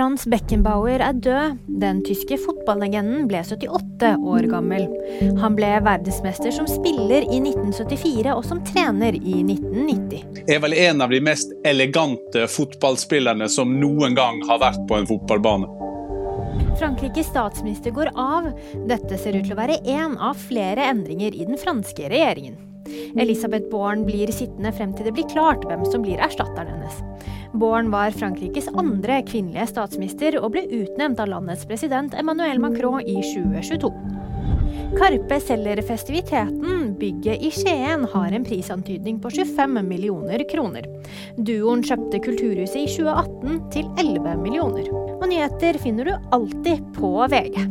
Frans Beckenbauer er død. Den tyske fotballegenden ble 78 år gammel. Han ble verdensmester som spiller i 1974 og som trener i 1990. Er vel en av de mest elegante fotballspillerne som noen gang har vært på en fotballbane. Frankrikes statsminister går av. Dette ser ut til å være én av flere endringer i den franske regjeringen. Elisabeth Born blir sittende frem til det blir klart hvem som blir erstatteren hennes. Born var Frankrikes andre kvinnelige statsminister og ble utnevnt av landets president Emmanuel Macron i 2022. Karpe selger festiviteten. Bygget i Skien har en prisantydning på 25 millioner kroner. Duoen kjøpte Kulturhuset i 2018 til 11 millioner. Og nyheter finner du alltid på VG.